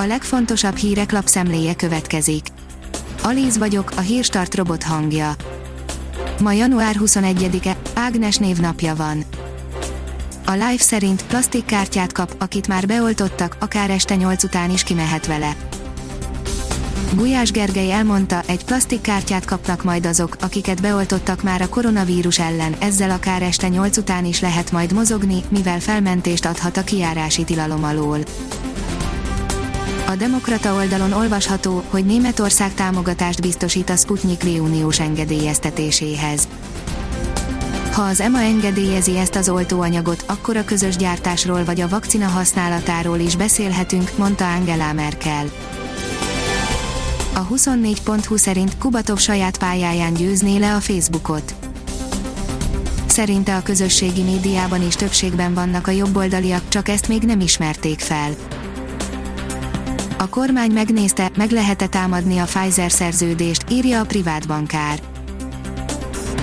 A legfontosabb hírek lapszemléje következik. Alíz vagyok, a hírstart robot hangja. Ma január 21-e, Ágnes névnapja van. A Live szerint plastikkártyát kap, akit már beoltottak, akár este 8 után is kimehet vele. Gulyás Gergely elmondta, egy plastikkártyát kapnak majd azok, akiket beoltottak már a koronavírus ellen, ezzel akár este 8 után is lehet majd mozogni, mivel felmentést adhat a kiárási tilalom alól. A Demokrata oldalon olvasható, hogy Németország támogatást biztosít a Sputnik V uniós engedélyeztetéséhez. Ha az EMA engedélyezi ezt az oltóanyagot, akkor a közös gyártásról vagy a vakcina használatáról is beszélhetünk, mondta Angela Merkel. A 24.20 szerint Kubatov saját pályáján győzné le a Facebookot. Szerinte a közösségi médiában is többségben vannak a jobboldaliak, csak ezt még nem ismerték fel. A kormány megnézte, meg lehet-e támadni a Pfizer szerződést, írja a privát bankár.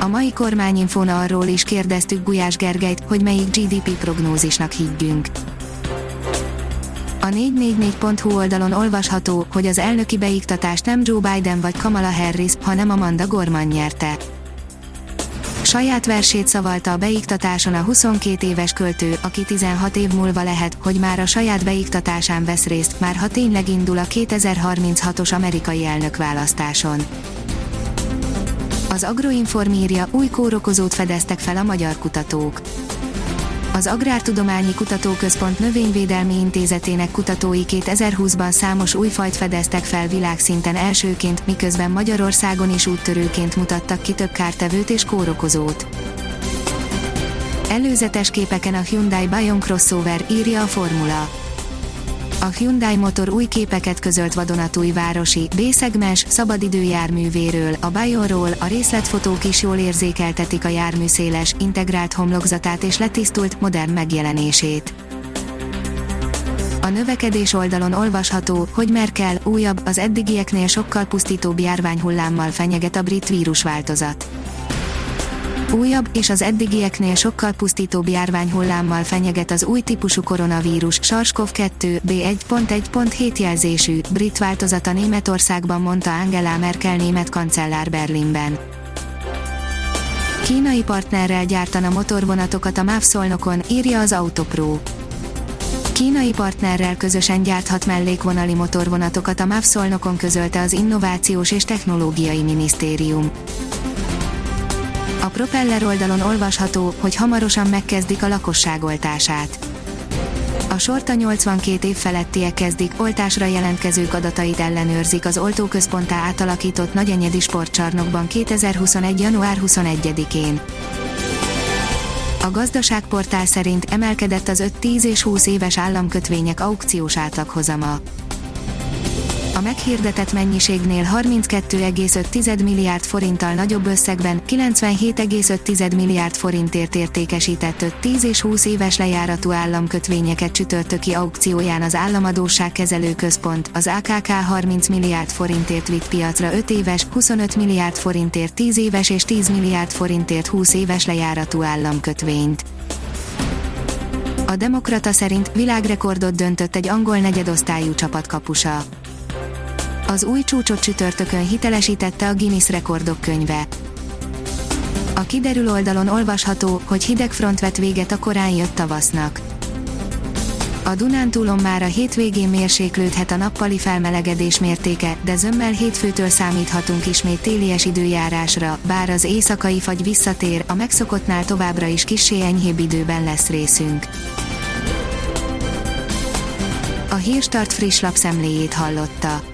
A mai kormányinfón arról is kérdeztük Gulyás Gergelyt, hogy melyik GDP prognózisnak higgyünk. A 444.hu oldalon olvasható, hogy az elnöki beiktatást nem Joe Biden vagy Kamala Harris, hanem Amanda Gorman nyerte. Saját versét szavalta a beiktatáson a 22 éves költő, aki 16 év múlva lehet, hogy már a saját beiktatásán vesz részt, már ha tényleg indul a 2036-os amerikai elnökválasztáson. Az Agroinform írja, új kórokozót fedeztek fel a magyar kutatók az Agrártudományi Kutatóközpont Növényvédelmi Intézetének kutatói 2020-ban számos új fajt fedeztek fel világszinten elsőként, miközben Magyarországon is úttörőként mutattak ki több kártevőt és kórokozót. Előzetes képeken a Hyundai Bayon crossover írja a formula a Hyundai Motor új képeket közölt vadonatúj városi, B-szegmens, szabadidőjárművéről, a Bayonról, a részletfotók is jól érzékeltetik a jármű széles, integrált homlokzatát és letisztult, modern megjelenését. A növekedés oldalon olvasható, hogy Merkel újabb, az eddigieknél sokkal pusztítóbb járványhullámmal fenyeget a brit vírusváltozat. Újabb és az eddigieknél sokkal pusztítóbb járványhullámmal fenyeget az új típusú koronavírus SARS-CoV-2 B1.1.7 jelzésű brit változata Németországban mondta Angela Merkel német kancellár Berlinben. Kínai partnerrel gyártana motorvonatokat a MÁV Szolnokon, írja az Autopro. Kínai partnerrel közösen gyárthat mellékvonali motorvonatokat a MÁV Szolnokon közölte az Innovációs és Technológiai Minisztérium. A Propeller oldalon olvasható, hogy hamarosan megkezdik a lakosságoltását. A sorta 82 év felettiek kezdik, oltásra jelentkezők adatait ellenőrzik az oltóközponttá átalakított Nagyenyedi sportcsarnokban 2021. január 21-én. A gazdaságportál szerint emelkedett az 5-10 és 20 éves államkötvények aukciós átlaghozama a meghirdetett mennyiségnél 32,5 milliárd forinttal nagyobb összegben 97,5 milliárd forintért értékesített 10 és 20 éves lejáratú államkötvényeket csütörtöki aukcióján az Államadóság Kezelő Központ, az AKK 30 milliárd forintért vitt piacra 5 éves, 25 milliárd forintért 10 éves és 10 milliárd forintért 20 éves lejáratú államkötvényt. A Demokrata szerint világrekordot döntött egy angol negyedosztályú csapatkapusa az új csúcsot csütörtökön hitelesítette a Guinness rekordok könyve. A kiderül oldalon olvasható, hogy hideg front vett véget a korán jött tavasznak. A Dunántúlon már a hétvégén mérséklődhet a nappali felmelegedés mértéke, de zömmel hétfőtől számíthatunk ismét télies időjárásra, bár az éjszakai fagy visszatér, a megszokottnál továbbra is kissé enyhébb időben lesz részünk. A Hírstart friss lapszemléjét hallotta.